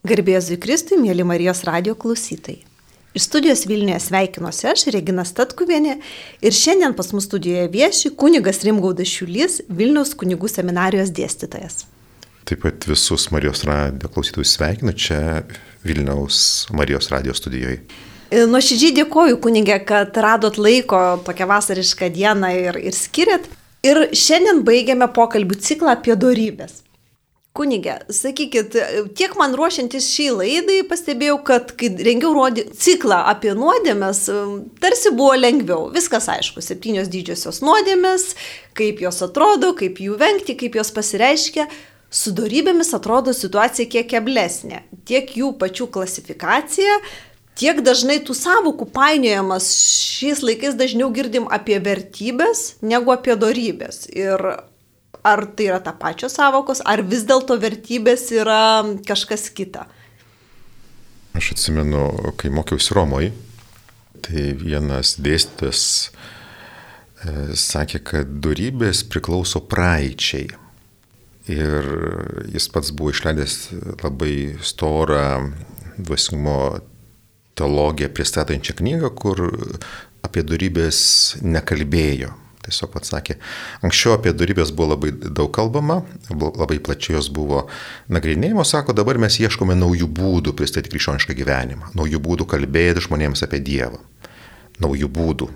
Garbėzui Kristui, mėly Marijos radio klausytojai. Iš studijos Vilniuje sveikinuosi aš, Regina Statkuvienė, ir šiandien pas mus studijoje vieši kunigas Rimgaudas Šiulys, Vilniaus kunigų seminarijos dėstytojas. Taip pat visus Marijos radio klausytojus sveikinu čia Vilniaus Marijos radio studijoje. Nuoširdžiai dėkoju kunigė, kad radot laiko tokią vasarišką dieną ir, ir skiriat. Ir šiandien baigiame pokalbių ciklą apie darybės. Kunigė, sakykit, tiek man ruošiantis šį laidai pastebėjau, kad kai rengiau rodį, ciklą apie nuodėmės, tarsi buvo lengviau. Viskas aišku, septynios didžiosios nuodėmės, kaip jos atrodo, kaip jų vengti, kaip jos pasireiškia. Su darybėmis atrodo situacija kiek keblesnė. Tiek jų pačių klasifikacija, tiek dažnai tų savokų painiojamas šiais laikais dažniau girdim apie vertybės negu apie darybės. Ir ar tai yra ta pačios savokos, ar vis dėlto vertybės yra kažkas kita? Aš atsimenu, kai mokiausi Romoje, tai vienas dėstytas e, sakė, kad darybės priklauso praeičiai. Ir jis pats buvo išleidęs labai storą dvasingumo teologiją pristatančią knygą, kur apie darybės nekalbėjo. Tiesiog atsakė, anksčiau apie darybės buvo labai daug kalbama, labai plačiai jos buvo nagrinėjimo, sako, dabar mes ieškome naujų būdų pristatyti krikščionišką gyvenimą, naujų būdų kalbėti žmonėms apie Dievą, naujų būdų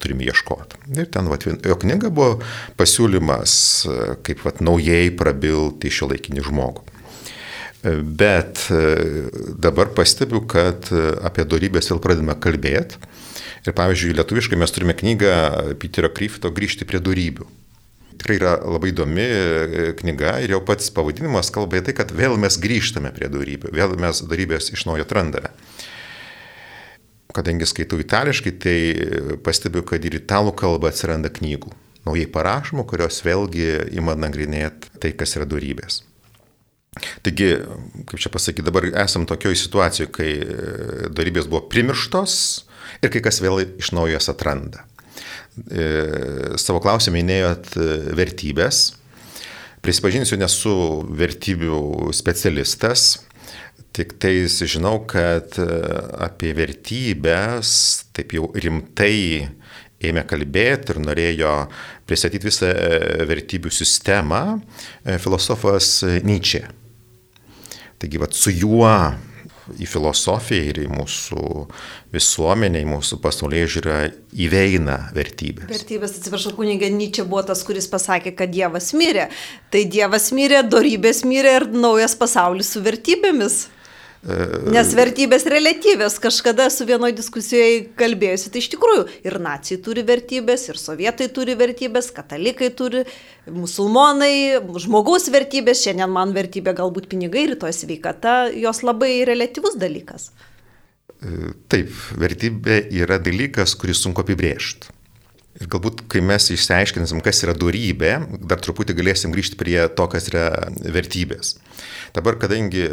turime ieškoti. Ir ten, vat, jo knyga buvo pasiūlymas, kaip vat, naujai prabilti šio laikinį žmogų. Bet dabar pastebiu, kad apie darybės vėl pradedame kalbėti Ir pavyzdžiui, lietuviškai mes turime knygą Peterio Kryfto Grįžti prie darybių. Tikrai yra labai įdomi e, knyga ir jau pats pavadinimas kalba apie tai, kad vėl mes grįžtame prie darybių, vėl mes darybės iš naujo atrandame. Kadangi skaitau itališkai, tai pastebiu, kad ir italų kalba atsiranda knygų, naujai parašymų, kurios vėlgi ima nagrinėti tai, kas yra darybės. Taigi, kaip čia pasakyti, dabar esam tokioje situacijoje, kai darybės buvo primirštos, ir kai kas vėl iš naujo jas atranda. E, savo klausimą minėjot e, vertybės. Prisipažinsiu, nesu vertybių specialistas, tik tai žinau, kad e, apie vertybės taip jau rimtai ėmė kalbėti ir norėjo pristatyti visą vertybių sistemą filosofas Nyčia. Taigi, vat, su juo į filosofiją ir į mūsų visuomenę, į mūsų pasaulyje žiūrą įveina vertybės. Vertybės, atsiprašau, kunigė Nyčia buvo tas, kuris pasakė, kad Dievas mirė. Tai Dievas mirė, darybės mirė ir naujas pasaulis su vertybėmis. Nes vertybės relatyvės, kažkada su vienoje diskusijoje kalbėjusi, tai iš tikrųjų ir nacijai turi vertybės, ir sovietai turi vertybės, katalikai turi, musulmonai, žmogaus vertybės, šiandien man vertybė galbūt pinigai, rytoj sveikata, jos labai relatyvus dalykas. Taip, vertybė yra dalykas, kurį sunku apibrėžti. Ir galbūt, kai mes išsiaiškinsim, kas yra darybė, dar truputį galėsim grįžti prie to, kas yra vertybės. Dabar, kadangi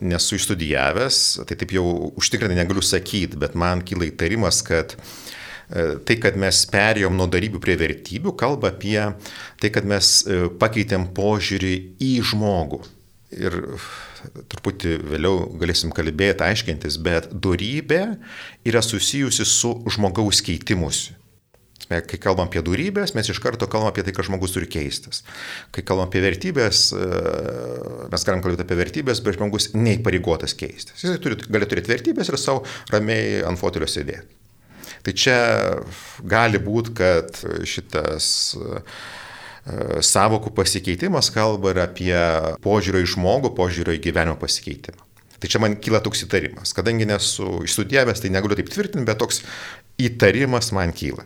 nesu išstudijavęs, tai taip jau užtikrinai negaliu sakyti, bet man kyla įtarimas, kad e, tai, kad mes perėjom nuo darybių prie vertybių, kalba apie tai, kad mes e, pakeitėm požiūrį į žmogų. Ir truputį vėliau galėsim kalbėti, aiškintis, bet darybė yra susijusi su žmogaus keitimusi. Kai kalbam apie durybės, mes iš karto kalbam apie tai, kad žmogus turi keistis. Kai kalbam apie vertybės, e, mes galim kalbėti apie vertybės, bet žmogus neįpareigotas keistis. Jis turi, gali turėti vertybės ir savo ramiai ant fotelio sėdėti. Tai čia gali būti, kad šitas e, savokų pasikeitimas kalba ir apie požiūrio į žmogų, požiūrio į gyvenimo pasikeitimą. Tai čia man kyla toks įtarimas. Kadangi nesu išstudijavęs, tai negaliu taip tvirtinti, bet toks įtarimas man kyla.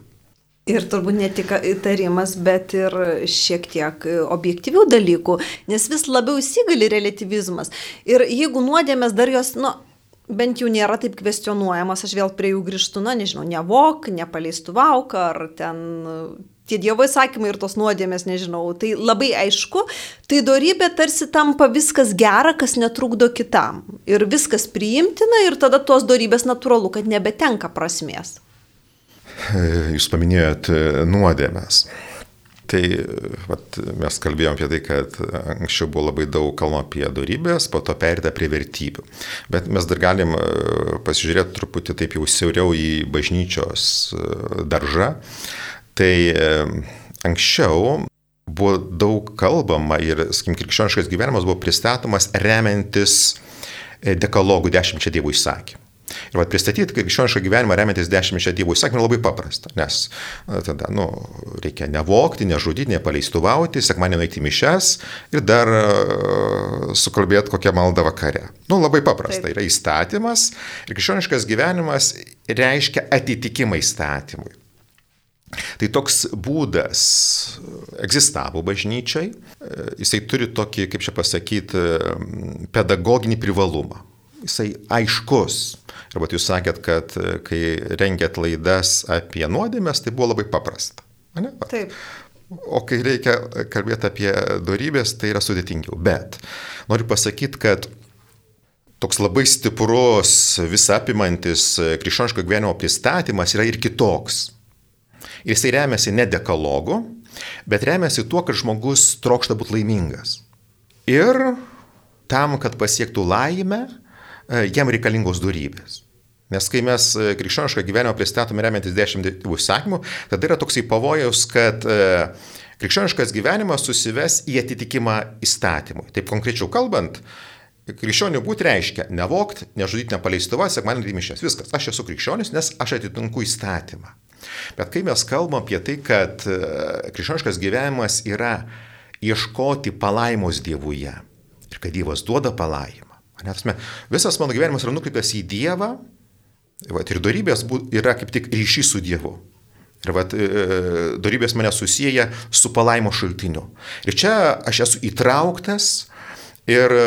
Ir turbūt ne tik įtarimas, bet ir šiek tiek objektyvių dalykų, nes vis labiau įsigali relativizmas. Ir jeigu nuodėmės dar jos, nu, bent jau nėra taip kvestionuojamas, aš vėl prie jų grįžtu, na, nežinau, nevok, nepaleistų vauką, ar ten tie dievo įsakymai ir tos nuodėmės, nežinau, tai labai aišku, tai darybė tarsi tampa viskas gera, kas netrukdo kitam. Ir viskas priimtina ir tada tos darybės natūralu, kad nebetenka prasmės. Jūs paminėjot e, nuodėmės. Tai vat, mes kalbėjom apie tai, kad anksčiau buvo labai daug kalbama apie darybės, po to perėta prie vertybių. Bet mes dar galim e, pasižiūrėti truputį taip jau siauriau į bažnyčios e, daržą. Tai e, anksčiau buvo daug kalbama ir, sakykim, krikščioniškas gyvenimas buvo pristatomas remiantis dekalogų dešimčia dievų įsakymų. Ir vat, pristatyti krikščionišką gyvenimą remiantis dešimčia dievų įsakymų labai paprasta, nes tada nu, reikia nevokti, nežudyti, nepaleistuvauti, sekmanį nueiti mišes ir dar uh, sukalbėti kokią maldą vakare. Nu, labai paprasta, Taip. yra įstatymas ir krikščioniškas gyvenimas reiškia atitikimą įstatymui. Tai toks būdas egzistavo bažnyčiai, jisai turi tokį, kaip čia pasakyti, pedagoginį privalumą. Jisai aiškus, Ir vat jūs sakėt, kad e, kai rengėt laidas apie nuodėmės, tai buvo labai paprasta. Ne? Taip. O kai reikia kalbėti apie darybės, tai yra sudėtingiau. Bet noriu pasakyti, kad toks labai stiprus, visapimantis e, krikščioniško gyvenimo pristatymas yra ir kitoks. Ir jisai remiasi ne dekalogu, bet remiasi tuo, kad žmogus trokšta būti laimingas. Ir tam, kad pasiektų laimę, jam reikalingos darybės. Nes kai mes e, krikščionišką gyvenimą pristatome remiantis dešimt dievų įsakymų, tada yra toksai pavojus, kad e, krikščioniškas gyvenimas susives į atitikimą įstatymui. Taip konkrečiau kalbant, krikščionių būti reiškia nevokti, nežudyti, nepaleistuvą, sekmanį dimišęs. Viskas, aš esu krikščionis, nes aš atitinku įstatymą. Bet kai mes kalbam apie tai, kad krikščioniškas gyvenimas yra ieškoti palaimos Dievuje ir kad Dievas duoda palaimą Net, visas mano gyvenimas yra nukreipęs į Dievą vat, ir darybės yra kaip tik ryšys su Dievu. Ir vat, e, darybės mane susiję su palaimo šaltiniu. Ir čia aš esu įtrauktas ir e,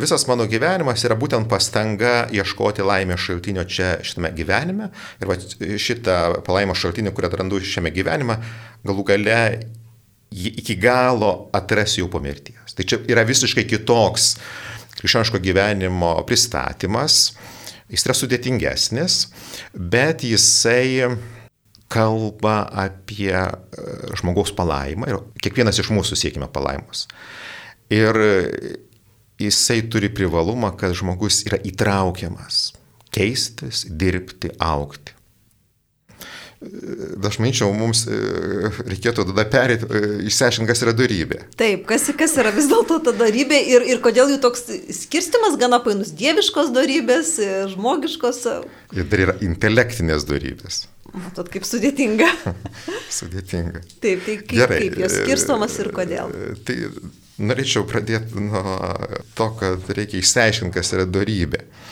visas mano gyvenimas yra būtent pastanga ieškoti laimės šaltinio čia šitame gyvenime. Ir vat, šitą palaimo šaltinį, kurį atrandu šiame gyvenime, galų gale jį iki galo atrasiu jau po mirties. Tai čia yra visiškai kitoks uh, krikščioniško gyvenimo pristatymas. Jis yra sudėtingesnis, bet jisai kalba apie e, žmogaus palaimą ir kiekvienas iš mūsų siekime palaimos. Ir jisai turi privalumą, kad žmogus yra įtraukiamas keistis, dirbti, aukti aš manyčiau, mums e, reikėtų tada perėti, e, išsiaiškinti, kas yra darybė. Taip, kas, kas yra vis dėlto ta darybė ir, ir kodėl jų toks skirstimas gana painus - dieviškos darybės, e, žmogiškos. Ir dar yra intelektinės darybės. Matot, kaip sudėtinga. sudėtinga. Taip, tai kaip, Gerai, kaip jos skirstomas ir kodėl? Tai norėčiau pradėti nuo to, kad reikia išsiaiškinti, kas yra darybė. E,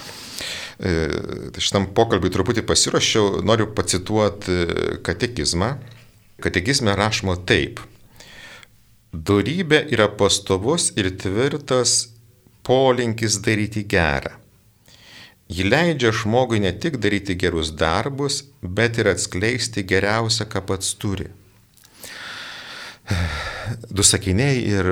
šitam pokalbiui truputį pasiruošiau, noriu pacituoti katekizmą. Katekizme rašoma taip. Dorybė yra pastovus ir tvirtas polinkis daryti gerą. Ji leidžia žmogui ne tik daryti gerus darbus, bet ir atskleisti geriausią, ką pats turi du sakiniai ir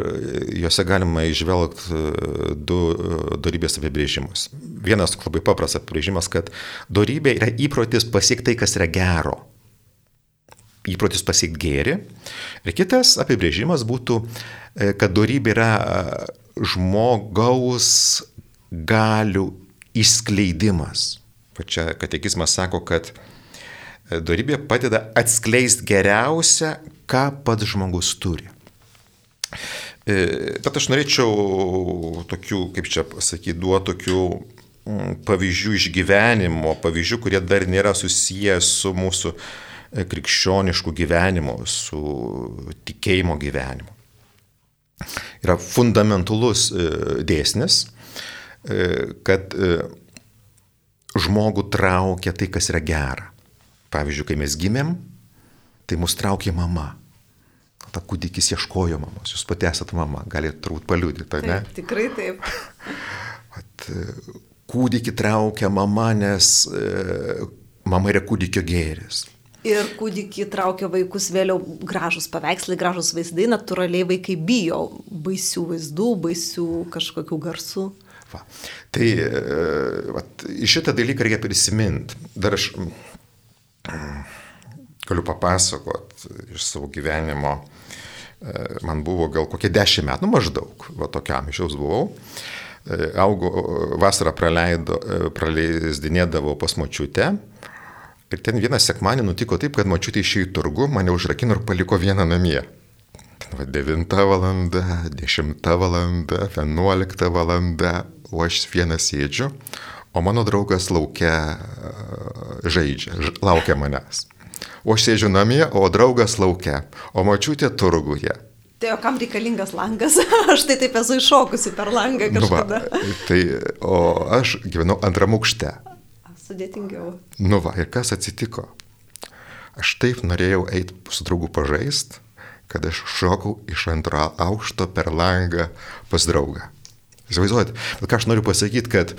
juose galima išvelgti e, du e, darybės apibrėžimus. Vienas labai paprastas apibrėžimas, kad darybė yra įprotis pasiekti tai, kas yra gero. Įprotis pasiekti gėri. Ir kitas apibrėžimas būtų, e, kad darybė yra žmogaus galių išskleidimas. Va čia katekizmas sako, kad darybė padeda atskleisti geriausią, ką pats žmogus turi. E, tad aš norėčiau tokių, kaip čia pasakyti, duoti tokių mm, pavyzdžių iš gyvenimo, pavyzdžių, kurie dar nėra susiję su mūsų e, krikščionišku gyvenimu, su tikėjimo gyvenimu. Yra fundamentalus e, dėsnis, kad žmogų traukia tai, kas yra gera. Pavyzdžiui, kai mes gimėm, tai mus traukė mama ta kūdikis ieškojo mamos, jūs pati esate mama, galite turbūt paliūdyti, ne? Taip, tikrai taip. At, kūdikį traukia mama, nes e, mama yra kūdikio gėris. Ir kūdikį traukia vaikus vėliau gražus paveikslai, gražus vaizdai, natūraliai vaikai bijo baisių vaizdų, baisių kažkokių garsų. Va. Tai e, va, šitą dalyką reikia prisiminti. Dar aš galiu papasakot iš savo gyvenimo man buvo gal kokie dešimt metų, nu maždaug, va tokia amžiaus buvau. Augo, vasarą praleido, praleisdinėdavau pas močiutę. Ir ten vieną sekmanį nutiko taip, kad močiutė išėjo į turgų, mane užrakino ir paliko vieną namie. Va, 9 valanda, 10 valanda, 11 valanda, o aš vienas sėdžiu, o mano draugas laukia žaidžia, laukia manęs. O aš sėdžiu namie, o draugas laukia, o mačiutė turguje. Tai o kam reikalingas langas? aš tai taip esu iššokusi per langą kažkada. Nu va, tai, o aš gyvenau antram aukšte. Sudėtingiau. Nu va, ir kas atsitiko? Aš taip norėjau eiti su draugu pažaist, kad aš šokau iš antro aukšto per langą pas draugą. Įsivaizduojat, bet ką aš noriu pasakyti, kad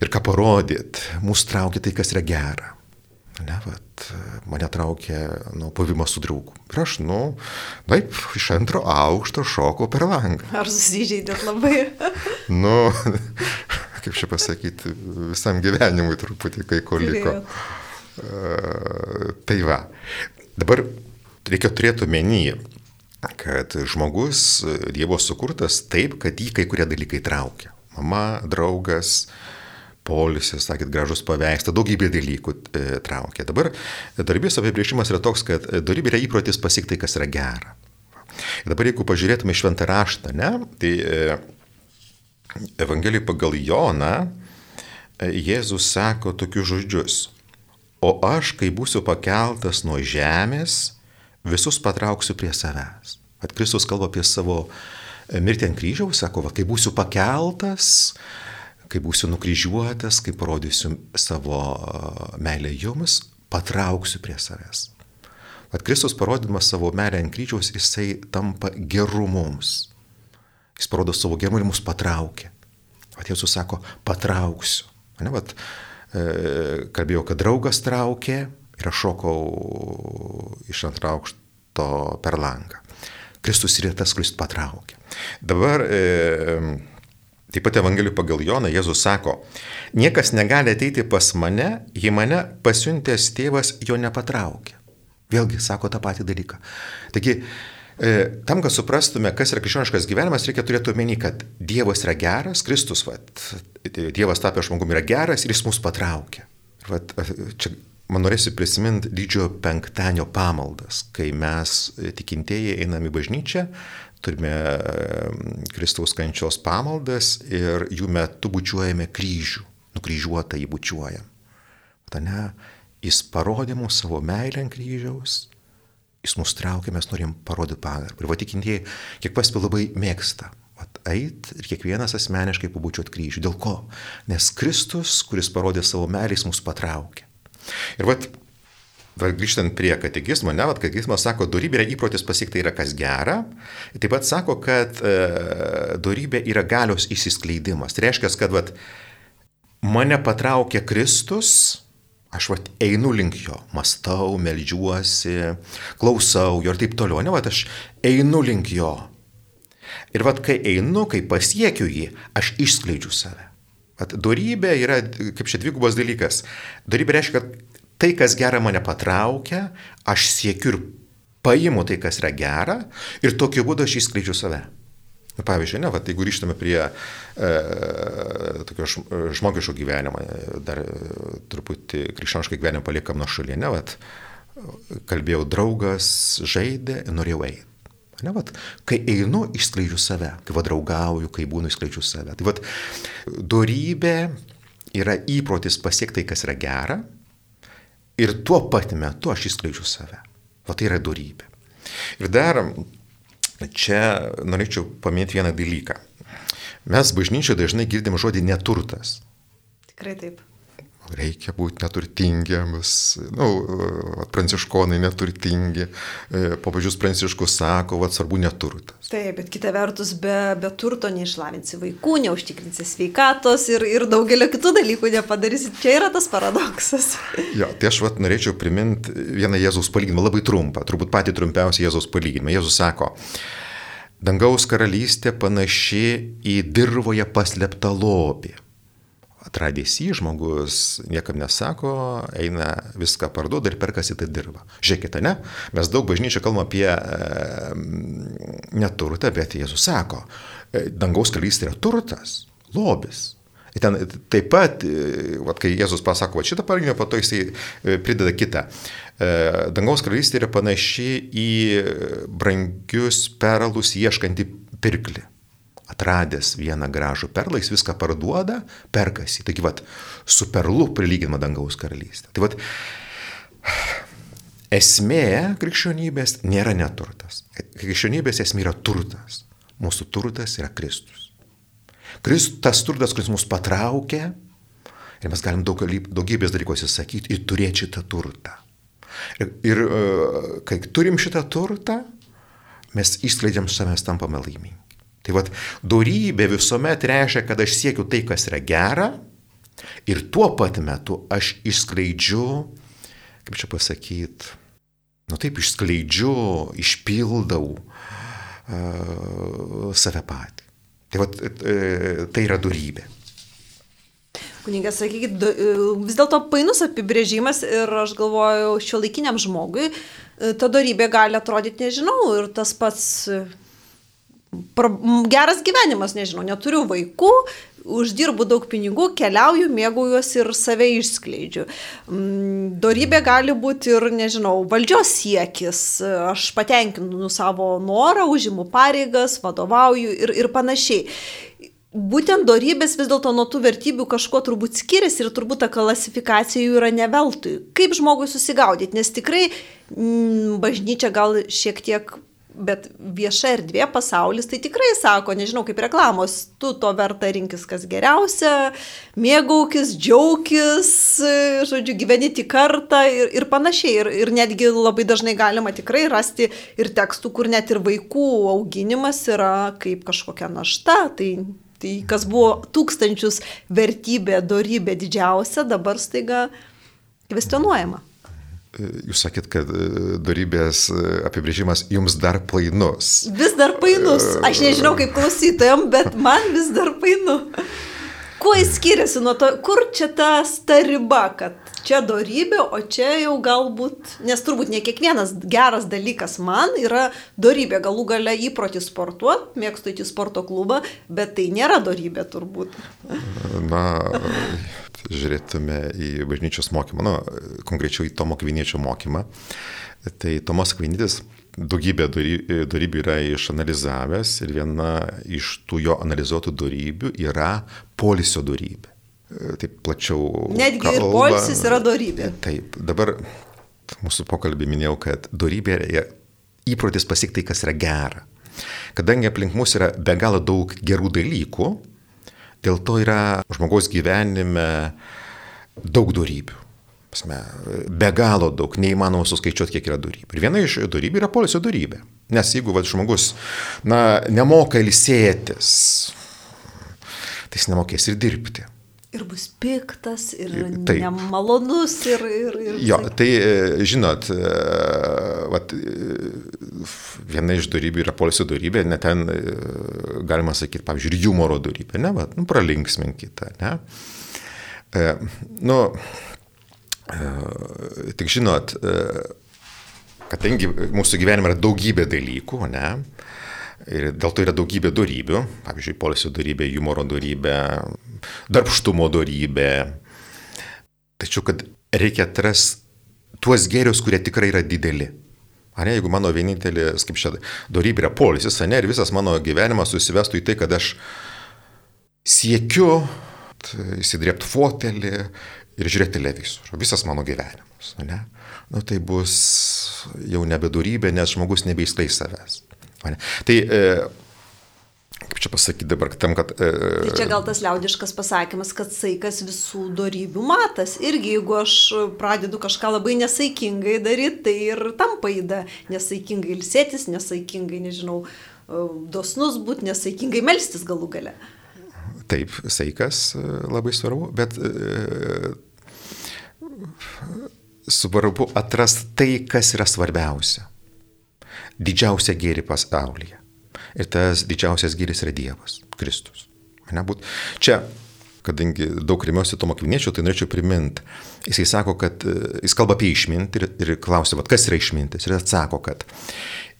ir ką parodyt, mūsų traukia tai, kas yra gera. Ne, vat, mane traukė nu, pavimas su draugu. Ir aš, nu, taip, iš antro aukšto šokau per langą. Ar susižeidėt labai? nu, kaip čia pasakyti, visam gyvenimui truputį kai ko liko. Uh, tai va. Dabar reikia turėti omeny, kad žmogus Dievo sukurtas taip, kad jį kai kurie dalykai traukia. Mama, draugas, uh, polisis, sakėt, gražus paveikslas, daugybė dalykų e, traukia. Dabar darbės apibrėžimas yra toks, kad darybė yra įprotis pasiekti tai, kas yra gera. Ir dabar jeigu pažiūrėtume šventą raštą, ne, tai e, Evangelijai pagal Joną e, Jėzus sako tokius žodžius. O aš, kai būsiu pakeltas nuo žemės, visus patrauksiu prie savęs. At Kristus kalba apie savo e, mirtį ant kryžiaus, sako, va, kai būsiu pakeltas, kai būsiu nukryžiuotas, kai parodysiu savo meilę jums, patrauksiu prie savęs. At Kristus parodydamas savo meilę ant kryžiaus, jisai tampa geru mums. Jis parodo savo gerumą ir mus patraukia. Vat Jėzus sako, patrauksiu. Ne, vat, e, kalbėjau, kad draugas traukė ir aš šokau iš antraukšto per langą. Kristus yra tas, kuris patraukia. Dabar e, Taip pat Evangelijų pagal Joną Jėzus sako, niekas negali ateiti pas mane, jei mane pasiuntęs tėvas jo nepatraukia. Vėlgi sako tą patį dalyką. Taigi, e, tam, kad suprastume, kas yra krikščioniškas gyvenimas, reikia turėti omeny, kad Dievas yra geras, Kristus, vat, Dievas tapę žmogumi yra geras ir jis mus patraukia. Vat, čia man norėsi prisiminti didžiojo penktadienio pamaldas, kai mes tikintieji einame į bažnyčią, turime Kristaus kančios pamaldas ir jų metu bučiuojame kryžių, nukryžiuotą jį bučiuojam. Tane, jis parodė mums savo meilę ant kryžiaus, jis mus traukė, mes norim parodyti pagarbą. Ir vatikintieji, kiek paspė labai mėgsta. Eit ir kiekvienas asmeniškai pabučiuot kryžių. Dėl ko? Nes Kristus, kuris parodė savo meilę, jis mus patraukė. Ir vat grįžtant prie katekizmo, ne, vat katekizmas sako, darybė yra įprotis pasiekti yra kas gera. Taip pat sako, kad e, darybė yra galios įsiskleidimas. Tai reiškia, kad vat, mane patraukė Kristus, aš vat, einu link jo, mastau, melžiuosi, klausau jo ir taip toliau. Ne, vat, aš einu link jo. Ir vat, kai einu, kai pasiekiu jį, aš išskleidžiu save. Dorybė yra, kaip čia dvigubas dalykas. Dorybė reiškia, kad tai, kas gera mane patraukia, aš siekiu ir paimu tai, kas yra gera ir tokiu būdu aš išskleidžiu save. Na, pavyzdžiui, ne, va, jeigu grįžtame prie e, tokio žmogiško gyvenimo, dar truputį krikščioniškai gyvenimą paliekam nuo šalia, ne, va, kalbėjau, draugas žaidė, norėjau eiti. Ne, vat, kai einu, išskleidžiu save, kai vadraugauju, kai būnu, išskleidžiu save. Tai vat, dorybė yra įprotis pasiekti tai, kas yra gera, ir tuo pat metu aš išskleidžiu save. O tai yra darybė. Ir dar čia norėčiau paminėti vieną dalyką. Mes bažnyčioje dažnai girdim žodį neturtas. Tikrai taip reikia būti neturtingiems, nu, pranciškonai neturtingi, e, popiežius pranciškus sako, vad svarbu neturtas. Taip, bet kita vertus, be, be turto neišlavinsi vaikų, neužtikrinsi sveikatos ir, ir daugelio kitų dalykų nepadarysi. Čia yra tas paradoksas. Jo, tai aš vat, norėčiau priminti vieną Jėzaus palyginimą, labai trumpą, turbūt patį trumpiausią Jėzaus palyginimą. Jėzus sako, Dangaus karalystė panaši į dirboje paslėptą lobį Atradęs jį žmogus niekam nesako, eina viską parduoda ir perkasi tą dirbą. Žiūrėkite, ne? Mes daug bažnyčio kalbame apie e, neturtą, bet Jėzus sako, e, dangaus karalystė yra turtas, lobis. Ir ten taip pat, e, vat, kai Jėzus pasako va, šitą palyginimą, po to jisai e, prideda kitą. Dangaus karalystė yra panaši į brangius peralus ieškantį pirklį atradęs vieną gražų perlą, jis viską parduoda, perkasi. Taigi, vat, su perlu prilyginama dangaus karalystė. Tai vat, esmė krikščionybės nėra neturtas. Krikščionybės esmė yra turtas. Mūsų turtas yra Kristus. Kristus tas turtas, kuris mus patraukia ir mes galim daug, daugybės dalykos įsakyti ir turėti šitą turtą. Ir, ir kai turim šitą turtą, mes išskleidžiam savęs, tampame laimingi. Tai vad, darybė visuomet reiškia, kad aš siekiu tai, kas yra gera ir tuo pat metu aš išskleidžiu, kaip čia pasakyti, nu taip, išskleidžiu, išpildau uh, save patį. Tai, vat, uh, tai yra darybė. Kunigas, sakykit, vis dėlto painus apibrėžimas ir aš galvoju, šio laikiniam žmogui ta darybė gali atrodyti, nežinau, ir tas pats geras gyvenimas, nežinau, neturiu vaikų, uždirbu daug pinigų, keliauju, mėgaujuosi ir save išskleidžiu. Dorybė gali būti ir, nežinau, valdžios siekis, aš patenkinu savo norą, užimu pareigas, vadovauju ir, ir panašiai. Būtent dorybės vis dėlto nuo tų vertybių kažkuo turbūt skiriasi ir turbūt ta klasifikacija jų yra neveltui. Kaip žmogui susigaudyti, nes tikrai m, bažnyčia gal šiek tiek Bet vieša erdvė, pasaulis, tai tikrai sako, nežinau, kaip reklamos, tu to verta rinkis kas geriausia, mėgaukis, džiaugis, žodžiu, gyveni tik kartą ir, ir panašiai. Ir, ir netgi labai dažnai galima tikrai rasti ir tekstų, kur net ir vaikų auginimas yra kaip kažkokia našta. Tai, tai kas buvo tūkstančius vertybė, dorybė didžiausia, dabar staiga kvestionuojama. Jūs sakėt, kad e, darybės e, apibrėžimas jums dar painus. Vis dar painus. Aš nežinau kaip klausytojams, bet man vis dar painu. Kuo jis skiriasi nuo to, kur čia ta, ta riba, kad čia darybė, o čia jau galbūt, nes turbūt ne kiekvienas geras dalykas man yra darybė, galų gale įprotį sportuoti, mėgstu į sporto klubą, bet tai nėra darybė turbūt. Na, žiūrėtume į bažnyčios mokymą, nu, konkrečiau į Tomo Kviniečio mokymą, tai Tomas Kvinytis daugybę darybių yra išanalizavęs ir viena iš tų jo analizuotų darybių yra polisio darybė. Taip plačiau. Netgi kalba. ir polisis yra darybė. Taip, dabar mūsų pokalbį minėjau, kad darybė yra įprotis pasiekti tai, kas yra gera. Kadangi aplink mus yra be galo daug gerų dalykų, Dėl to yra žmogaus gyvenime daug darybių. Pasme, be galo daug, neįmanoma suskaičiuoti, kiek yra darybių. Ir viena iš darybių yra polisio darybė. Nes jeigu va, žmogus na, nemoka ilsėtis, tai jis nemokės ir dirbti. Ir bus piktas, ir tai, nemalonus, ir... ir, ir jo, tai žinot, vat, viena iš darybių yra polisio darybė, net ten galima sakyti, pavyzdžiui, ir humoro darybė, ne, vat, nu, pralinksminkite, ne. E, nu, e, tik žinot, e, kadangi mūsų gyvenime yra daugybė dalykų, ne, Ir dėl to yra daugybė darybių, pavyzdžiui, polisio darybė, humoro darybė, darbštumo darybė. Tačiau, kad reikia atrasti tuos gėrius, kurie tikrai yra dideli. Ar ne, jeigu mano vienintelis, kaip šią darybė yra polisis, ne, ir visas mano gyvenimas susivestų į tai, kad aš siekiu įsidrėpti fotelį ir žiūrėti televizorių. Visas mano gyvenimas. Ne? Nu, tai bus jau nebe darybė, nes žmogus nebeįskleis savęs. Tai e, kaip čia pasakyti dabar, tam, kad... E, tai čia gal tas liaudiškas pasakymas, kad saikas visų darybių matas. Irgi jeigu aš pradedu kažką labai nesaikingai daryti, tai ir tampa įda. Nesaikingai ilsėtis, nesaikingai, nežinau, e, dosnus būti, nesaikingai melstis galų gale. Taip, saikas labai svarbu, bet svarbu atrasti tai, kas yra svarbiausia didžiausią gėrį pasaulyje. Ir tas didžiausias gėris yra Dievas, Kristus. Būt. Čia kadangi daug remiuosi to mokiniečio, tai norėčiau priminti. Jisai sako, kad e, jis kalba apie išmintį ir, ir klausia, vat, kas yra išmintis. Ir atsako, kad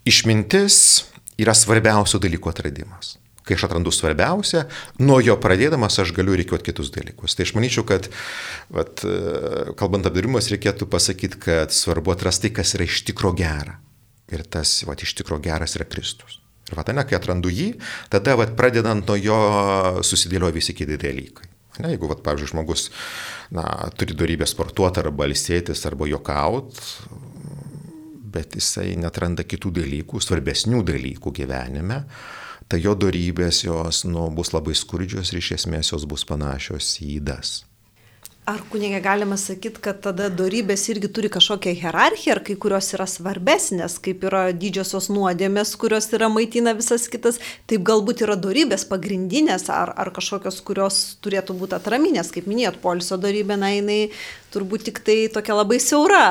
išmintis yra svarbiausio dalyko atradimas. Kai aš atrandu svarbiausią, nuo jo pradėdamas aš galiu reikiuoti kitus dalykus. Tai aš manyčiau, kad, vat, e, kalbant apie darimus, reikėtų pasakyti, kad svarbu atrasti, kas yra iš tikro gera. Ir tas, vat, iš tikro geras yra Kristus. Ir va, ne, kai atrandu jį, tada, va, pradedant nuo jo, susidėlioja visi kiti dalykai. Ne, jeigu, va, pavyzdžiui, žmogus na, turi darybę sportuoti arba ilsėtis arba jokauti, bet jisai netranda kitų dalykų, svarbesnių dalykų gyvenime, tai jo darybės jos nu, bus labai skurdžios ir iš esmės jos bus panašios į įdas. Ar kunigė galima sakyti, kad tada darybės irgi turi kažkokią hierarchiją, ar kai kurios yra svarbesnės, kaip yra didžiosios nuodėmės, kurios yra maitina visas kitas, taip galbūt yra darybės pagrindinės, ar, ar kažkokios, kurios turėtų būti atraminės, kaip minėjot, poliso darybė, na, jinai turbūt tik tai tokia labai siaura.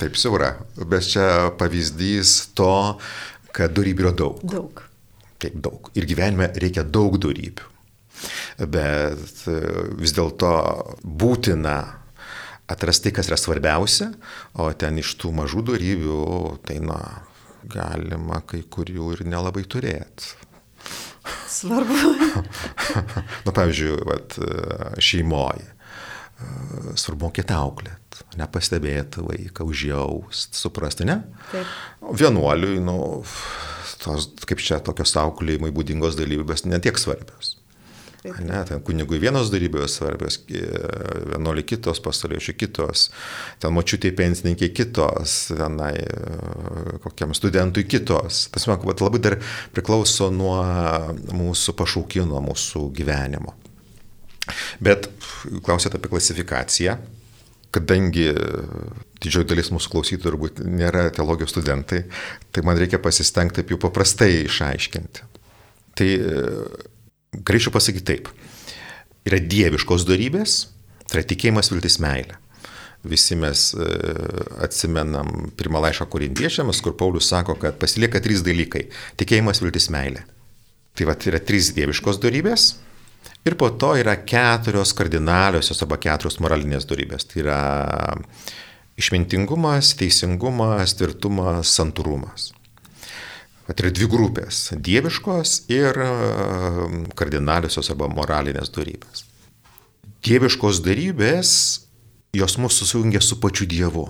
Taip siaura, bet čia pavyzdys to, kad darybių yra daug. Daug. Taip daug. Ir gyvenime reikia daug darybių bet e, vis dėlto būtina atrasti, kas yra svarbiausia, o ten iš tų mažų darybių, tai na, galima kai kurių ir nelabai turėti. Svarbu. Na, pavyzdžiui, vat, šeimoje. Svarbu mokėti auklėt, nepastebėti vaiką, užjaust, suprasti, ne? Taip. Vienuoliui, nu, tos, kaip čia tokios auklėjimai būdingos dalybės, netiek svarbios. Ne, ten kunigui vienos darybės svarbios, vienuoliai kitos, pastoriečių kitos, ten močiutė pensininkai kitos, tenai kokiam studentui kitos. Tas man labai dar priklauso nuo mūsų pašaukimo, nuo mūsų gyvenimo. Bet klausėt apie klasifikaciją, kadangi didžioji dalis mūsų klausytojų turbūt nėra teologijos studentai, tai man reikia pasistengti taip jau paprastai išaiškinti. Tai Galėčiau pasakyti taip. Yra dieviškos darybės, tai yra tikėjimas, viltis, meilė. Visi mes e, atsimenam pirmą laišką korintiečiams, kur Paulius sako, kad pasilieka trys dalykai - tikėjimas, viltis, meilė. Tai va, yra trys dieviškos darybės ir po to yra keturios kardinaliosios arba keturios moralinės darybės. Tai yra išmintingumas, teisingumas, tvirtumas, santūrumas. Tai yra dvi grupės - dieviškos ir e, kardinaliosios arba moralinės darybės. Dieviškos darybės, jos mūsų sujungia su pačiu Dievu.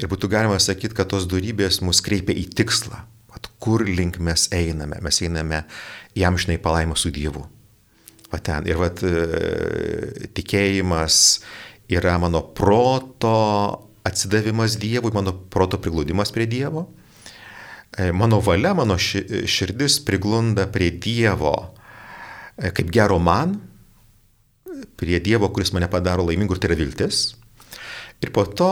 Ir būtų galima sakyti, kad tos darybės mus kreipia į tikslą. At kur link mes einame? Mes einame jam žinai palaimą su Dievu. Va ten. Ir vat, e, tikėjimas yra mano proto atsidavimas Dievui, mano proto prigludimas prie Dievo. E, mano valia, mano širdis priglunda prie Dievo e, kaip gero man, prie Dievo, kuris mane padaro laimingu ir tai yra viltis. Ir po to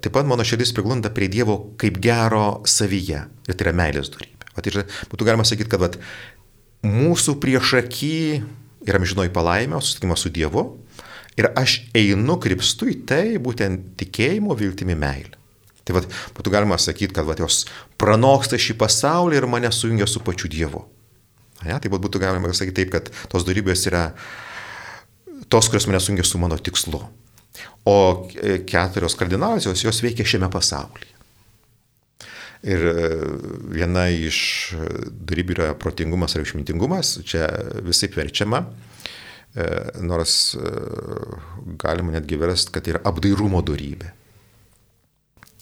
taip pat mano širdis priglunda prie Dievo kaip gero savyje ir tai yra meilės darybė. Vat, ir būtų galima sakyti, kad vat, mūsų priešaky yra amžinoji palaimė, susitikimas su Dievu ir aš einu krypstu į tai būtent tikėjimo, viltimi, meilė. Tai vad, būtų galima sakyti, kad vat, jos pranoksta šį pasaulį ir mane sujungia su pačiu Dievu. Ja, tai būtų galima sakyti taip, kad tos darybės yra tos, kurios mane sujungia su mano tikslu. O keturios kardinaliosios, jos veikia šiame pasaulyje. Ir e, viena iš darybių yra protingumas ar išmintingumas, čia visai verčiama, e, nors e, galima netgi versti, kad tai yra apdairumo darybė.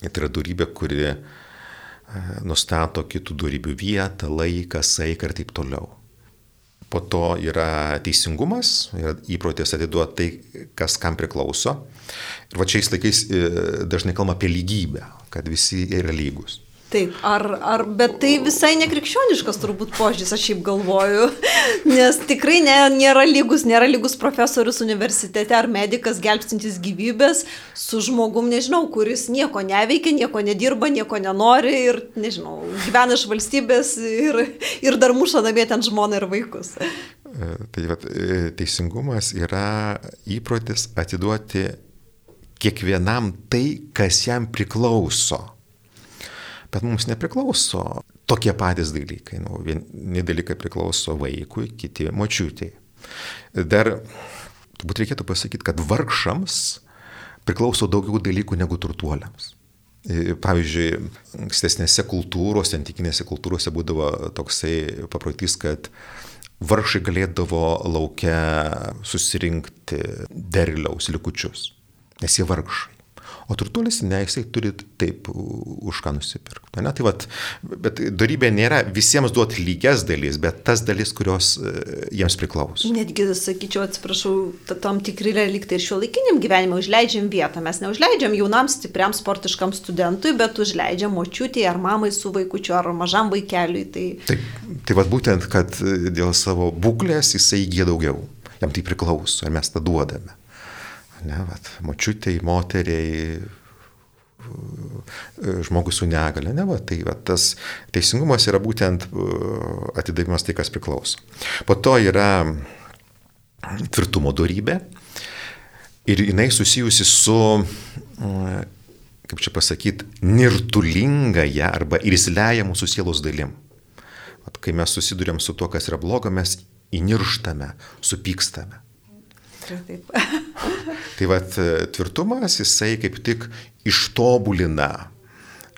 Tai yra darybė, kuri e, nustato kitų darybių vietą, laiką, saiką ir taip toliau. Po to yra teisingumas, yra įprotis atiduoti tai, kas kam priklauso. Ir va šiais laikais e, dažnai kalbama apie lygybę, kad visi yra lygus. Taip, ar, ar, bet tai visai nekrikščioniškas turbūt požiūris, aš šiaip galvoju, nes tikrai ne, nėra lygus, nėra lygus profesorius universitete ar medicas gelbstintis gyvybės su žmogum, nežinau, kuris nieko neveikia, nieko nedirba, nieko nenori ir, nežinau, gyvena iš valstybės ir, ir dar muša namie ten žmoną ir vaikus. E, tai vat, e, teisingumas yra įprotis atiduoti kiekvienam tai, kas jam priklauso bet mums nepriklauso tokie patys dalykai. Nu, vieni dalykai priklauso vaikui, kiti močiutėjai. dar turbūt reikėtų pasakyti, kad vargšams priklauso daugiau dalykų negu turtuoliams. E, pavyzdžiui, ankstesnėse kultūrose, antikinėse kultūrose būdavo toksai paprotys, kad vargšai galėdavo laukia susirinkti derliaus likučius, nes jie vargšai. O turtuolis, ne, jisai turi taip už ką nusipirkti. Ne? Tai vat, bet darybė nėra visiems duoti lygias dalis, bet tas dalis, kurios e, jiems priklauso. Netgi, sakyčiau, atsiprašau, tam tikri reliktai ir šio laikiniam gyvenimui užleidžiam vietą. Mes neužleidžiam jaunam stipriam sportiškam studentui, bet užleidžiam močiutį ar mamai su vaikučiu ar mažam vaikeliui. Tai, taip, tai vad būtent, kad dėl savo būklės jisai įgyja daugiau. Jam tai priklauso, ar mes tą duodame ne, vat, močiutėjai, moteriai, žmogus su negale, ne, va, tai va, tas teisingumas yra būtent atidavimas tai, kas priklauso. Po to yra tvirtumo darybė ir jinai susijusi su, kaip čia pasakyti, nirtulingąją arba irzliąją mūsų sielos dalim. At, kai mes susidurėm su tuo, kas yra bloga, mes įnirštame, supykstame. Taip. tai vad tvirtumas, jisai kaip tik ištobulina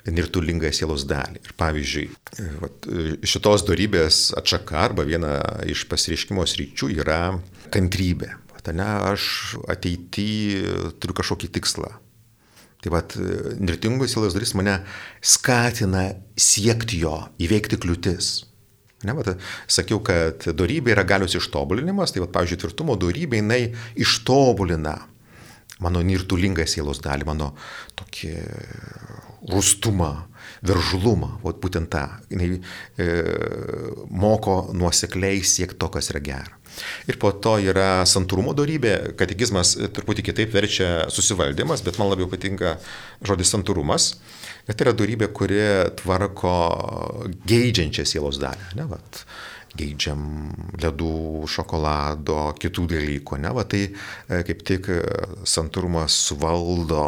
nirtulingą sielos dalį. Ir pavyzdžiui, vat, šitos darybės atšaka arba viena iš pasireiškimo sryčių yra kantrybė. Vat, ne, aš ateityje turiu kažkokį tikslą. Tai vad, nirtingos sielos dalis mane skatina siekti jo, įveikti kliūtis. Ne, vat, sakiau, kad darybė yra galios ištobulinimas, tai, vat, pavyzdžiui, tvirtumo darybė jinai ištobulina mano nirtulingą sielos dalį, mano tokį rūstumą, veržlumą, vat, būtent tą. Jinai e, moko nuosekliai siekti to, kas yra gera. Ir po to yra santūrumo darybė, katekizmas truputį kitaip verčia susivaldymas, bet man labiau patinka žodis santūrumas. Tai yra darybė, kuri tvarko geidžiančią sielos dalį. Ne, vat, geidžiam ledų, šokolado, kitų dalykų. Ne, va, tai e, kaip tik e, santūrumas suvaldo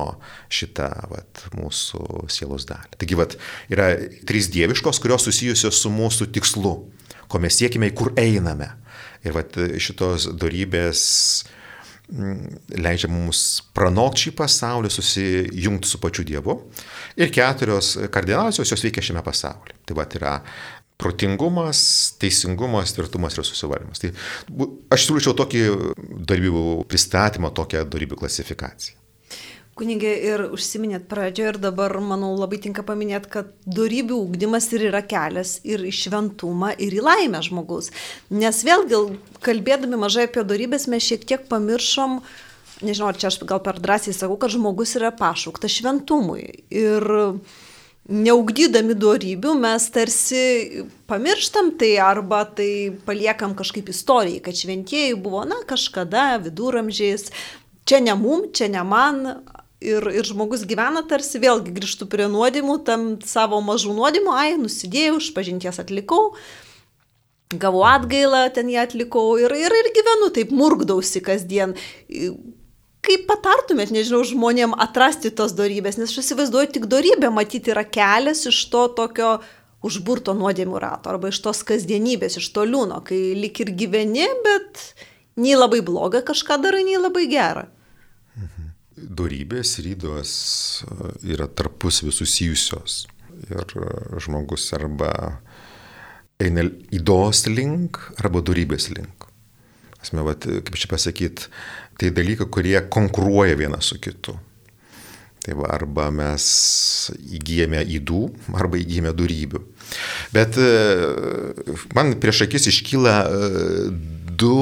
šitą vat, mūsų sielos dalį. Taigi vat, yra trys dieviškos, kurios susijusios su mūsų tikslu, ko mes siekime, kur einame. Ir vat, šitos darybės leidžia mums pranokti šį pasaulį, susijungti su pačiu Dievu. Ir keturios kardinaliosios jos veikia šiame pasaulyje. Tai va yra protingumas, teisingumas, tvirtumas ir susivaldymas. Tai aš siūlyčiau tokį darybių pristatymą, tokią darybių klasifikaciją. Kunigė ir užsiminėt pradžioje ir dabar, manau, labai tinka paminėti, kad darybių ūkdymas ir yra kelias ir į šventumą, ir į laimę žmogaus. Nes vėlgi, kalbėdami mažai apie darybės, mes šiek tiek pamiršom, nežinau, čia aš gal per drąsiai sakau, kad žmogus yra pašauktas šventumui. Ir neugdydami darybių mes tarsi pamirštam tai arba tai paliekam kažkaip istorijai, kad šventieji buvo, na, kažkada viduramžiais, čia ne mum, čia ne man, ir, ir žmogus gyvena tarsi vėlgi grįžtų prie nuodimų, tam savo mažų nuodimų, ai, nusidėjau, iš pažinties atlikau, gavau atgailą, ten ją atlikau ir, ir, ir gyvenu, taip murgdausi kasdien. Kaip patartumėt, nežinau, žmonėm atrasti tos darybės, nes aš įsivaizduoju, tik darybė matyti yra kelias iš to tokio užburto nuodėmų rato arba iš tos kasdienybės, iš to liūno, kai lik ir gyveni, bet nei labai bloga kažką darai, nei labai gera. Mhm darybės rydos e, yra tarpusavį susijusios. Ir e, žmogus arba eina įdos link, arba darybės link. Asme, vat, kaip čia pasakyti, tai dalykai, kurie konkuruoja vienas su kitu. Tai va, arba mes įgyjame įdų, arba įgyjame darybių. Bet e, man prieš akis iškyla du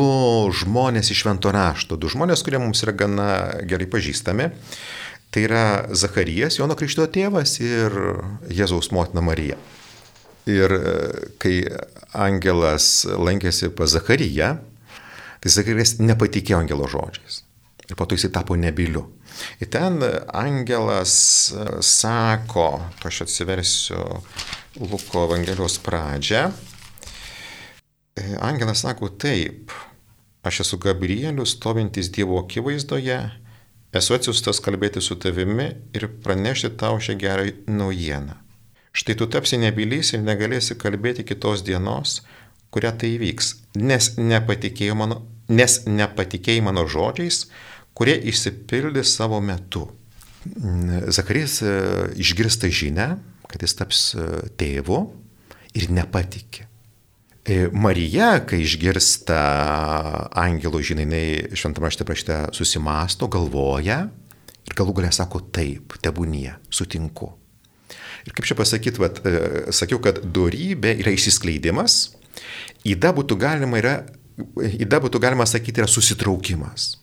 žmonės iš švento rašto, du žmonės, kurie mums yra gana gerai pažįstami. Tai yra Zacharijas, Jono Krikšto tėvas ir Jėzaus motina Marija. Ir e, kai angelas lankėsi pas Zachariją, tai Zacharijas nepatikėjo angelo žodžiais. Ir po to jisai tapo nebiliu. Ir ten angelas e, sako, to aš atsiversiu Luko Evangelijos pradžią, E, angelas sako taip, aš esu Gabrielius, stovintis Dievo akivaizdoje, esu atsiustas kalbėti su tavimi ir pranešti tau šią gerą naujieną. Štai tu tapsi nebylys ir negalėsi kalbėti kitos dienos, kurią tai įvyks, nes nepatikėjo mano, nes nepatikėjai mano žodžiais, kurie išsipildė savo metu. Zakarijas e, išgirsta žinę, kad jis taps e, tėvu ir nepatikė. E, Marija, kai išgirsta angelo žinai, šventame rašte prašyte susimasto, galvoja ir galų galę sako taip, tebūnie, sutinku. Ir kaip čia pasakyti, vat, sakiau, kad darybė yra išsiskleidimas, įda būtų galima, yra, įda būtų galima sakyti yra susitraukimas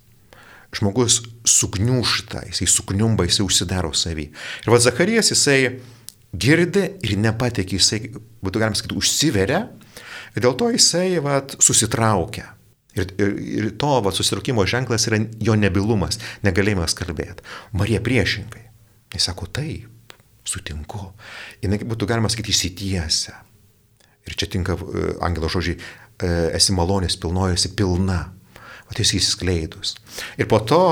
žmogus sugniušta, jisai sugniumba, jisai užsidaro savį. Ir vad Zacharijas jisai girdi ir nepatikė, jisai, būtų galima sakyti, užsiveria ir dėl to jisai vat, susitraukia. Ir, ir, ir to vat, susitraukimo ženklas yra jo nebilumas, negalėjimas kalbėti. Marija priešingai. Jis sako taip, sutinku. Jis būtų galima sakyti įsitiesia. Ir čia tinka uh, angelo žodžiai, esi malonės pilnojosi pilna o tai įsiskleidus. Ir po to,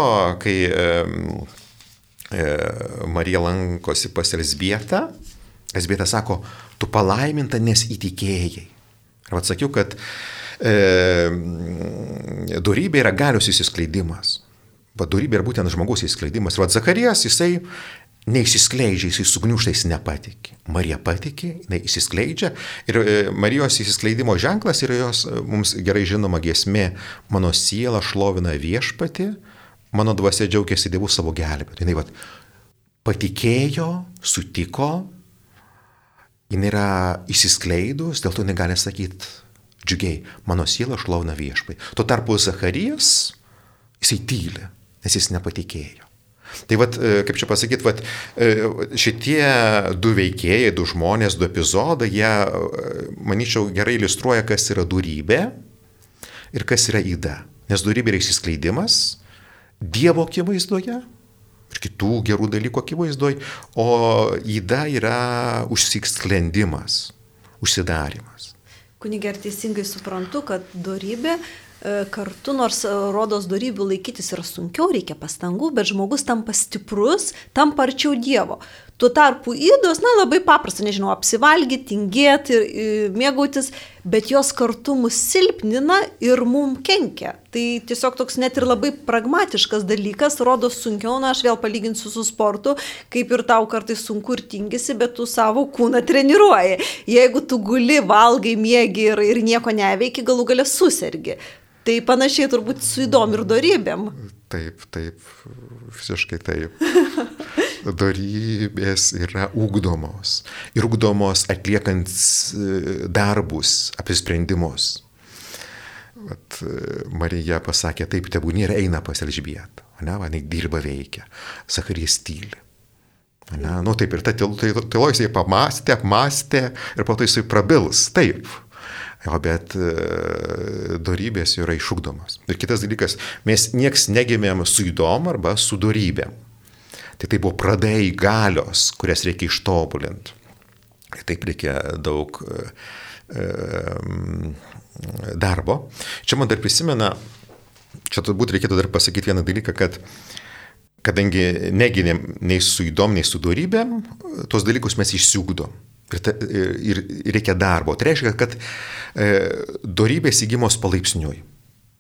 kai e, e, Marija lankosi pas Elsbietą, Elsbieta sako, tu palaiminta, nes įtikėjai. Ir atsakiau, kad e, darybė yra galios įsiskleidimas. Vadovybė yra būtent žmogus įsiskleidimas. Ir Zacharijas, jisai neįsiskleidžia, jisai sugniušta, jis nepatikė. Marija patikė, jinai įsiskleidžia ir e, Marijos įsiskleidimo ženklas yra jos e, mums gerai žinoma giesmė, mano siela šlovina viešpati, mano dvasia džiaugiasi Dievu savo gelbėtu. Jinai vat, patikėjo, sutiko, jinai yra įsiskleidus, dėl to negali sakyti džiugiai, mano siela šlovina viešpatį. Tuo tarpu Zacharijas, jisai tyli, nes jis nepatikėjo. Tai vad, e, kaip čia pasakyti, vat, e, šitie du veikėjai, du žmonės, du epizodai, jie, e, manyčiau, gerai iliustruoja, kas yra durybė ir kas yra įda. Nes durybė yra įsiskleidimas Dievo akivaizdoje ir kitų gerų dalykų akivaizdoje, o įda yra užsiksklendimas, užsidarimas. Kunigė, ar teisingai suprantu, kad durybė E, kartu, nors e, rodos darybių laikytis yra sunkiau, reikia pastangų, bet žmogus tampa stiprus, tampa arčiau Dievo. Tuo tarpu įdos, na labai paprasta, nežinau, apsivalgyti, tingėti ir mėgautis, bet jos kartu mus silpnina ir mum kenkia. Tai tiesiog toks net ir labai pragmatiškas dalykas, rodo sunkiau, na aš vėl palyginsiu su sportu, kaip ir tau kartais sunku ir tingisi, bet tu savo kūną treniruoji. Jeigu tu guli, valgai, mėgi ir, ir nieko neveiki, galų galę susirgi. Tai panašiai turbūt su įdom ir darybėm. Taip, taip, visiškai taip. Darybės yra ugdomos. Ir ugdomos atliekant e, darbus, apsisprendimus. Vat, e, Marija pasakė, taip, tebūnė ir eina pas Elžbietą. Ne, va, jinai dirba veikia. Sakarys tyli. Ne, nu taip ir ta tylo jisai pamastė, apmastė ir po to jisai prabils. Taip, Jo, bet e, darybės yra išugdomas. Ir kitas dalykas, mes nieks negimėm su įdom arba su darybėm. Tai tai buvo pradai galios, kurias reikia ištobulinti. Ir taip reikia daug e, e, darbo. Čia man dar prisimena, čia turbūt reikėtų dar pasakyti vieną dalyką, kad kadangi negynėm nei su įdom, nei su darybėm, tos dalykus mes išsiugdom. Ta, ir, ir reikia darbo. Tai reiškia, kad e, darybės įgymos palaipsniui.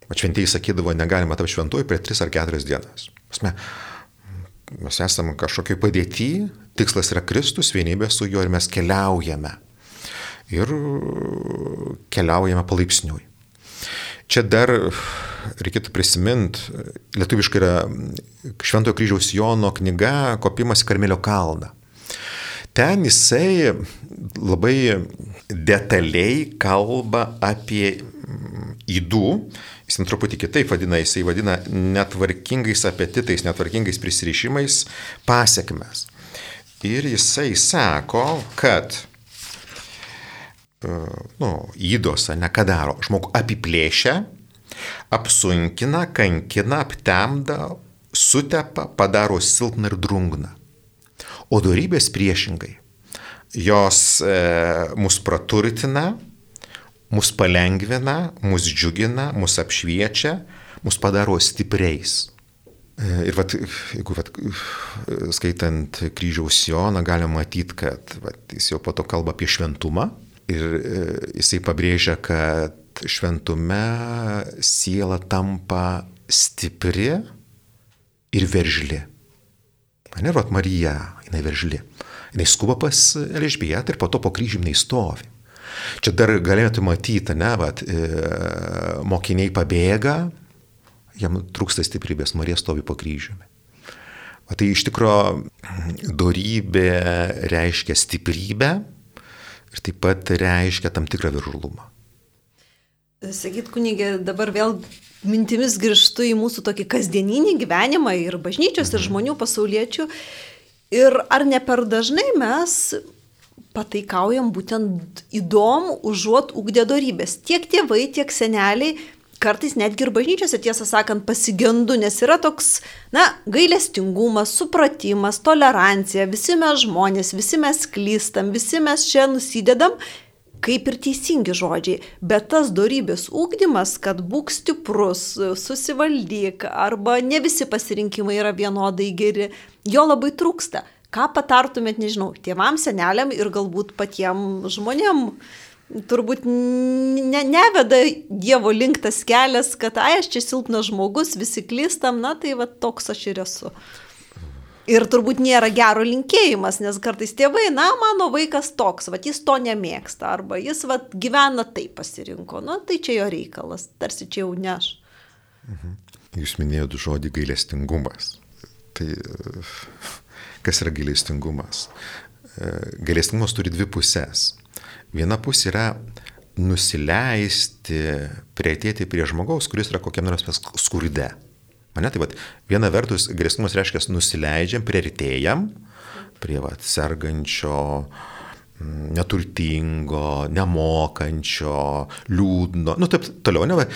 Šventieji sakydavo, negalima tapti šventuoju per 3 ar 4 dienas. Pasme, mes esame kažkokiai padėti, tikslas yra Kristus, vienybė su juo ir mes keliaujame. Ir keliaujame palaipsniui. Čia dar reikėtų prisiminti, lietuviškai yra Šventojo kryžiaus Jono knyga Kopimas į Karmelio kalną ten jisai labai detaliai kalba apie įdų, jis truputį kitaip vadina, jisai vadina netvarkingais apetitais, netvarkingais prisirišimais pasiekmes. Ir jisai sako, kad e, nu, įdos, ne ką daro, žmogų apiplėšia, apsunkina, kankina, aptemda, sutepa, padaro silpną ir drungną. O darybės priešingai. Jos e, mus praturtina, mus palengvina, mus džiugina, mus apšviečia, mus padaro stipriais. E, ir vat, jeigu vat, skaitant kryžiaus Joną, galima matyti, kad vat, jis jau po to kalba apie šventumą ir e, jisai pabrėžia, kad šventume siela tampa stipri ir veržli. Ne, vat Marija, jinai veržli. Jinai skuba pas Elžbietą ir po to po kryžiumi jinai stovi. Čia dar galėtų matyti, ne, vat, e, mokiniai pabėga, jam trūksta stiprybės, Marija stovi po kryžiumi. O tai iš tikrųjų dorybė reiškia stiprybę ir taip pat reiškia tam tikrą viržulumą. Sakyt, kunigė, dabar vėl mintimis grįžtu į mūsų tokį kasdieninį gyvenimą ir bažnyčios, ir mhm. žmonių pasauliečių. Ir ar ne per dažnai mes pataikaujam būtent įdomu, užuot ugdė darybės. Tiek tėvai, tiek seneliai kartais netgi ir bažnyčiose, tiesą sakant, pasigendu, nes yra toks, na, gailestingumas, supratimas, tolerancija, visi mes žmonės, visi mes klystam, visi mes čia nusidedam, kaip ir teisingi žodžiai, bet tas darybės ūkdymas, kad būk stiprus, susivaldyk, arba ne visi pasirinkimai yra vienodai geri, jo labai trūksta. Ką patartumėt, nežinau, tėvam, seneliam ir galbūt patiem žmonėm? turbūt ne, neveda Dievo link tas kelias, kad, ai, aš čia silpnas žmogus, visi klystam, na tai va toks aš ir esu. Ir turbūt nėra gero linkėjimas, nes kartais tėvai, na, mano vaikas toks, va jis to nemėgsta, arba jis va gyvena taip pasirinko, na tai čia jo reikalas, tarsi čia jau ne aš. Mhm. Jūs minėjote žodį gailestingumas. Tai kas yra gailestingumas? Gailestingumas turi dvi pusės. Viena pusė yra nusileisti, prieitėti prie žmogaus, kuris yra kokiam nors skurde. Mane tai vad, viena vertus, grėsmumas reiškia nusileidžiam, prieartėjam prie vat, sergančio, mm, neturtingo, nemokančio, liūdno, nu taip toliau, ne,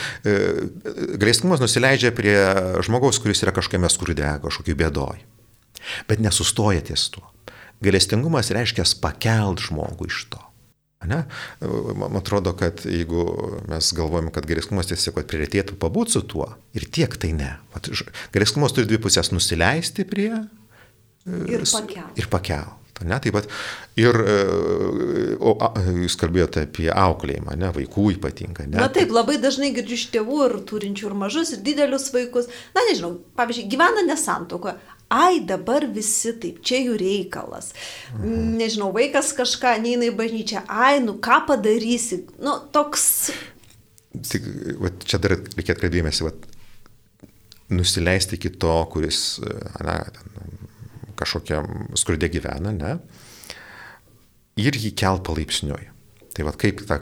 grėsmumas nusileidžia prie žmogaus, kuris yra kažkokiame skurde, kažkokiu bėdoj. Bet nesustoja ties tuo. Galestingumas reiškia pakelt žmogų iš to. Ne? Man atrodo, kad jeigu mes galvojame, kad gereskumas tiesiog prieartėtų pabūti su tuo, ir tiek tai ne. Gereskumas turi dvi pusės - nusileisti prie ir pakelt. Ir pakelt. Ne, taip pat ir, e, o, a, jūs kalbėjote apie auklėjimą, ne, vaikų ypatingai. Ne? Na taip, labai dažnai girdžiu iš tėvų ir turinčių ir mažus, ir didelius vaikus. Na nežinau, pavyzdžiui, gyvena nesantokoje, ai dabar visi taip, čia jų reikalas. Mhm. Nežinau, vaikas kažką neina į bažnyčią, ai, nu ką padarysi, nu toks. Tik, va, čia dar reikėtų atkreipdėmėsi, nusileisti iki to, kuris na, kažkokiam skurdė gyvena, ne? Ir jį kelt palaipsniui. Tai vad kaip, ta,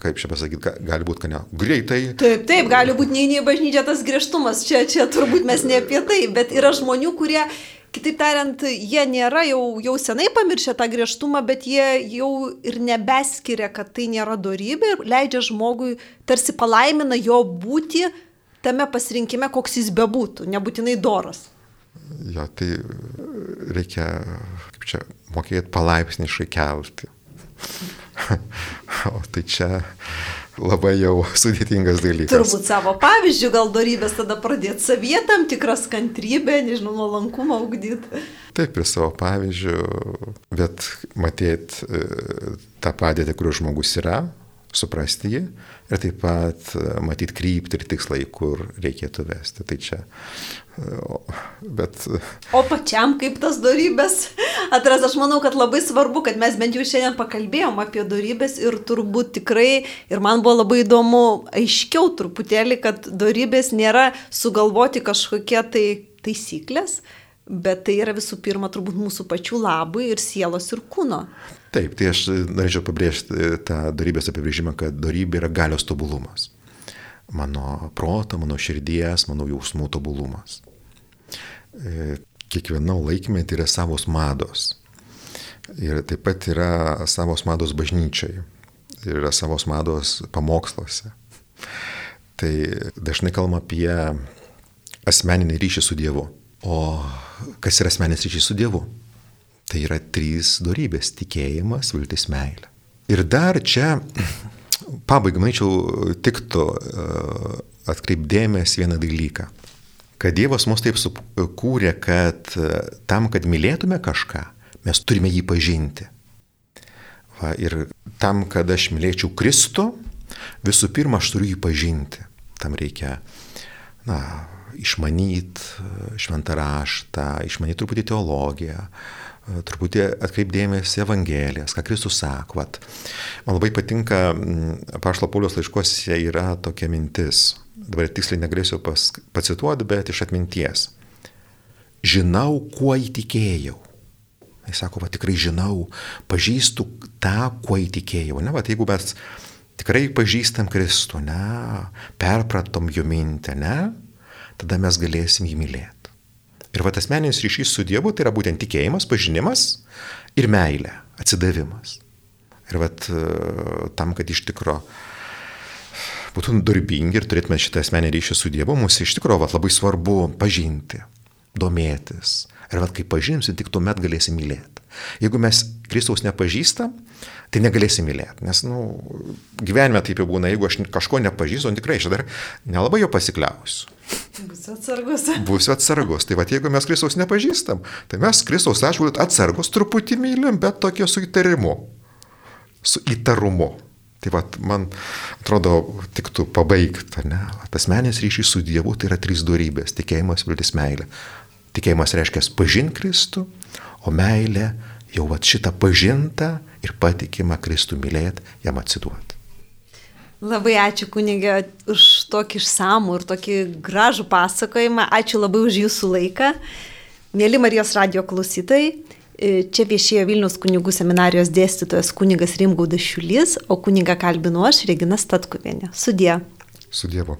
kaip čia pasakyti, gali būti, kad ne, greitai. Taip, taip, gali būti neini į bažnyčią tas griežtumas, čia, čia turbūt mes ne apie tai, bet yra žmonių, kurie, kitaip tariant, jie nėra jau, jau senai pamiršę tą griežtumą, bet jie jau ir nebeskiria, kad tai nėra darybė ir leidžia žmogui, tarsi palaimina jo būti tame pasirinkime, koks jis bebūtų, nebūtinai doras. Jo, tai reikia, kaip čia, mokėti palaipsniškai kelti. O tai čia labai jau sudėtingas dalykas. Turbūt savo pavyzdžių gal darybės tada pradėti savyje tam tikras kantrybę, nežinau, nuolankumą ugdyti. Taip, ir savo pavyzdžių, bet matėt e, tą padėtį, kur žmogus yra, suprasti jį ir taip pat e, matyti kryptį ir tikslai, kur reikėtų vesti. Tai čia. E, bet... O pačiam kaip tas darybės atras, aš manau, kad labai svarbu, kad mes bent jau šiandien pakalbėjom apie darybės ir turbūt tikrai, ir man buvo labai įdomu aiškiau truputėlį, kad darybės nėra sugalvoti kažkokie tai taisyklės, bet tai yra visų pirma turbūt mūsų pačių labui ir sielos ir kūno. Taip, tai aš norėčiau pabrėžti tą darybės apibrėžimą, kad darybė yra galios tobulumas. Mano proto, mano širdies, mano jausmų tobulumas. E, kiekviena laikmetė yra savos mados. Ir taip pat yra savos mados bažnyčiai. Ir yra savos mados pamoksluose. Tai dažnai kalbama apie asmeninį ryšį su Dievu. O kas yra asmeninis ryšys su Dievu? Tai yra trys darybės - tikėjimas, viltis, meilė. Ir dar čia, pabaigai, manyčiau, tiktų e, atkreipdėmės vieną dalyką. Kad Dievas mus taip sukūrė, kad e, tam, kad mylėtume kažką, mes turime jį pažinti. Va, ir tam, kad aš mylėčiau Kristų, Visų pirma, aš turiu jį pažinti. Tam reikia, na, išmanyti šventą raštą, išmanyti truputį teologiją, truputį atkreipdėmėsi Evangelijas, ką Kristus sako. Vat. Man labai patinka, Pašlo Paulius laiškose yra tokia mintis, dabar tiksliai negalėsiu pas, pacituoti, bet iš atminties. Žinau, kuo įtikėjau. Jis sako, va tikrai žinau, pažįstu tą, kuo įtikėjau. Ne, va, jeigu mes tikrai pažįstam Kristų, ne, perpratom jo mintę, ne, tada mes galėsim jį mylėti. Ir va tas meninis ryšys su Dievu tai yra būtent tikėjimas, pažinimas ir meilė, atsidavimas. Ir va tam, kad iš tikro būtum darbingi ir turėtume šitą asmenį ryšį su Dievu, mums iš tikro va, labai svarbu pažinti, domėtis. Ir va kai pažinsim, tik tuomet galėsim mylėti. Jeigu mes Kristaus nepažįstam, tai negalėsim mylėti. Nes, nu, gyvenime taip jau būna, jeigu aš kažko nepažįstu, tikrai aš dar nelabai jo pasikliausiu. Būsiu atsargus. Būsiu atsargus. Tai va, jeigu mes Kristaus nepažįstam, tai mes Kristaus atžvilgiu atsargus truputį mylim, bet tokie su įtarimu. Su įtarumu. Tai va, man atrodo, tiktų pabaigti, ne? Asmenės ryšys su Dievu tai yra trys darybės - tikėjimas, viltis, meilė. Tikėjimas reiškia pažinti Kristų, o meilė jau va šitą pažintą ir patikimą Kristų mylėti, jam atsiduoti. Labai ačiū kunigė už tokį išsamų ir tokį gražų pasakojimą. Ačiū labai už jūsų laiką. Mėly Marijos radio klausytojai, čia viešėjo Vilnius kunigų seminarijos dėstytojas kunigas Rimgaudas Šiulys, o kunigą kalbinu aš, Regina Statkuvienė. Sudie. Su Dievu.